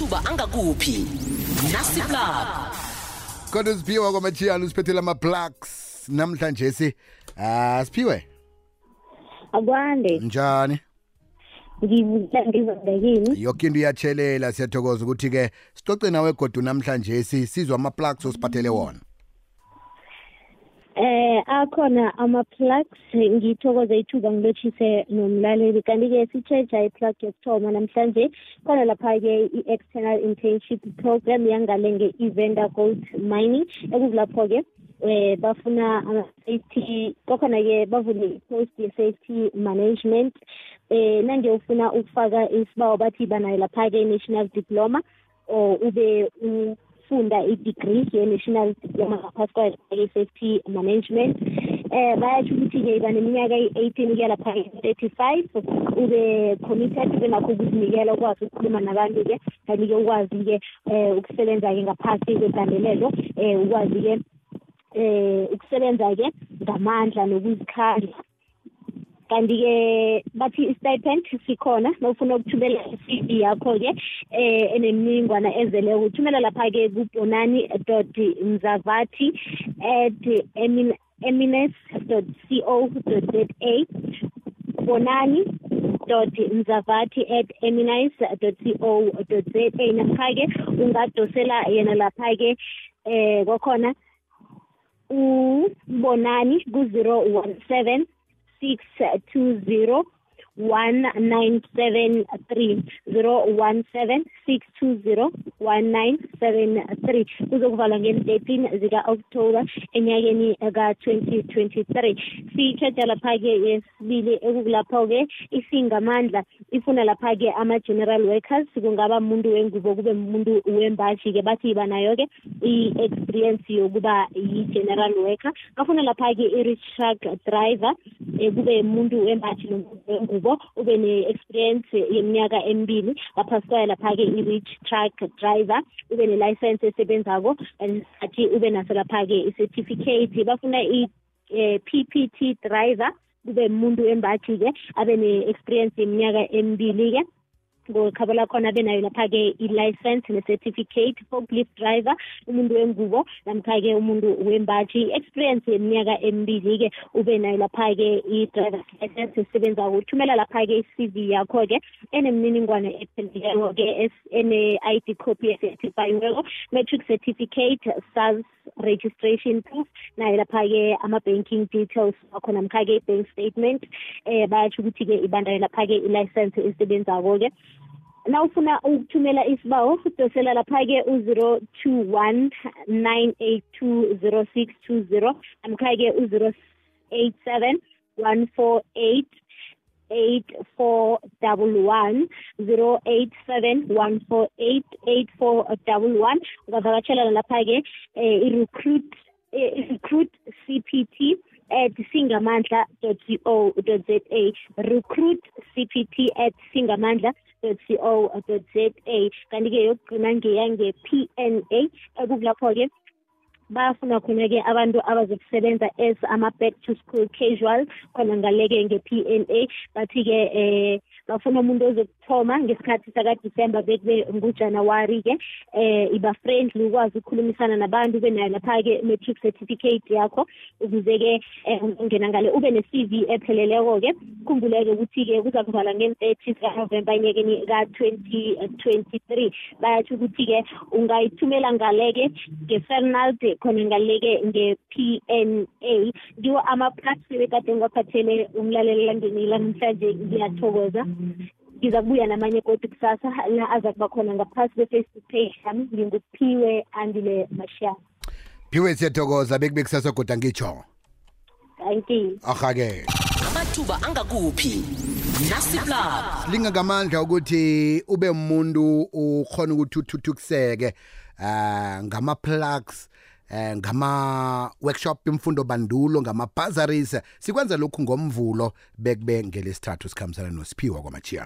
amathuba angakuphi? Nasiplab kodwa siphiwa kwamachiyana usiphethele ama-plugs namhlanje si ah siphiwe? Akwande. Njani? Ngibuza ngizondekini yoke into iyatshelela siyathokoza ukuthi-ke sicoce nawe godu namhlanje si sizwa ama-plugs osiphathele wona. Eh akhona ama-plugs ngithokoze ithuba ngilotshise nomlaleli. Kanti-ke sitsheja iplug yokuthoma namhlanje. Khona lapha-ke i-external internship program yangale nge-evander gold mining. Ekukulapho-ke eh bafuna ama-safety kwakhona-ke bavule i-post ye-safety management. Eh nange ufuna ukufaka isibawo bathi banayo lapha-ke i-national diploma or ube ufunda i-degree ye-national diploma ngaphasi kwayo i-safety management. Eh bayasho ukuthi-ke iba neminyaka i-eighteen kuya lapha i-thirty-five ube committed ube nakho ukuzinikela ukwazi ukukhuluma nabantu-ke kanti-ke ukwazi-ke um ukusebenza-ke ngaphasi kwegandelelo um ukwazi-ke eh ukusebenza-ke ngamandla nokuzikhandla. Kanti-ke bathi i-stipend sikhona nawufuna ukuthumela i-cv yakho-ke eh enemininingwana ezeleko uthumela lapha-ke kubonani dot mzavathi at emines dot co dot za. Bonani dot mzavathi at eminice dot co dot za. Namkha-ke ungadosela yena lapha-ke eh kwakhona ubonani ku-zero one seven six two zero one nine seven three zero one seven six two zero one nine seven three. Kuzokuvalwa ngeentetini zika-oktoba enyakeni ka-twenty twenty three sitshetsha lapha-ke yesibili ekukulapho-ke isingamandla ifuna lapha-ke ama-general workers. Kungaba umuntu wengubo kube umuntu wembaji-ke bathi banayo-ke i-experience yokuba yi-general worker. Bafuna lapha-ke i-rich truck driver. um kube umuntu wembaji nomuntu wengubo ube ne-experience yeminyaka emibili. Ngaphasi kwayo lapha-ke i-rich truck driver ube ne-license esebenzako athi ube naso lapha-ke i-certificate. Bafuna i-ppt driver kube umuntu wembaji-ke abe ne-experience yeminyaka emibili-ke. Ngokhabo lakhona abe nayo lapha-ke i-license ne-certificate forklift driver umuntu wengubo namkha-ke umuntu wembaji. I-experience yeminyaka emibili-ke ube nayo lapha-ke i-driver's license esebenzako uthumela lapha-ke i-cv yakho-ke enemininingwane epheleleko-ke ene-i d copy ecertifiyiweko matric certificate sars registration proof nayo lapha-ke ama-banking details wakho namkha-ke i-bank statement um bayatsho ukuthi-ke ibandayo lapha-ke i-license esebenzako-ke. Nawufuna ukuthumela isibawo udosela lapha-ke u-zero two one nine eight two zero six two zero namkha-ke u-zero eight seven one four eight eight four double one zero eight seven one four eight eight four double one. Ungavakatshelana um i-recruit i-recruit c p t at singamandla recruit c p t at singamandla co dot za kanti-ke yokugcina ngeyange-p n a ekukulapho-ke bafuna khona-ke abantu abazokusebenza as ama-back to school casual khona ngaleke nge-p n a. Bathi-ke um bafuna umuntu ozokuthoma ngesikhathi sakadisemba bekube ngujanawari-ke um iba friendly ukwazi ukukhulumisana nabantu ube nayo lapha-ke matric certificate yakho ukuze-ke um ungena ngale ube ne-c v epheleleko-ke. Khumbuleke ukuthi-ke kuza kuvalwa ngeen-thirty zikanovemba enyakeni ka-twenty twenty three bayatsho ukuthi-ke ungayithumela ngale-ke nge-fernald khona ngale-ke nge-p n a. Ngiwo ama-plus bekade ngiwaphathele umlaleli la namhlanje ngiyathokoza. Ngiza kubuya namanye kodwa kusasa la aza kuba khona ngaphasi kwe-facebook page yami nginguphiwe andile mashiyana phiwe siyathokoza bekube kusasa goda ngitsho thank you. Ahake. Amathuba angakuphi? Nasiplab lingakamandla ukuthi ube umuntu ukhona ukuthi uthuthukiseke uh ngama-plugs eh ngama workshop imfundo bandulo ngama bazaries sikwenza lokhu ngomvulo bekube ngelesithathu sikhambisana nosiphiwa kwamachiya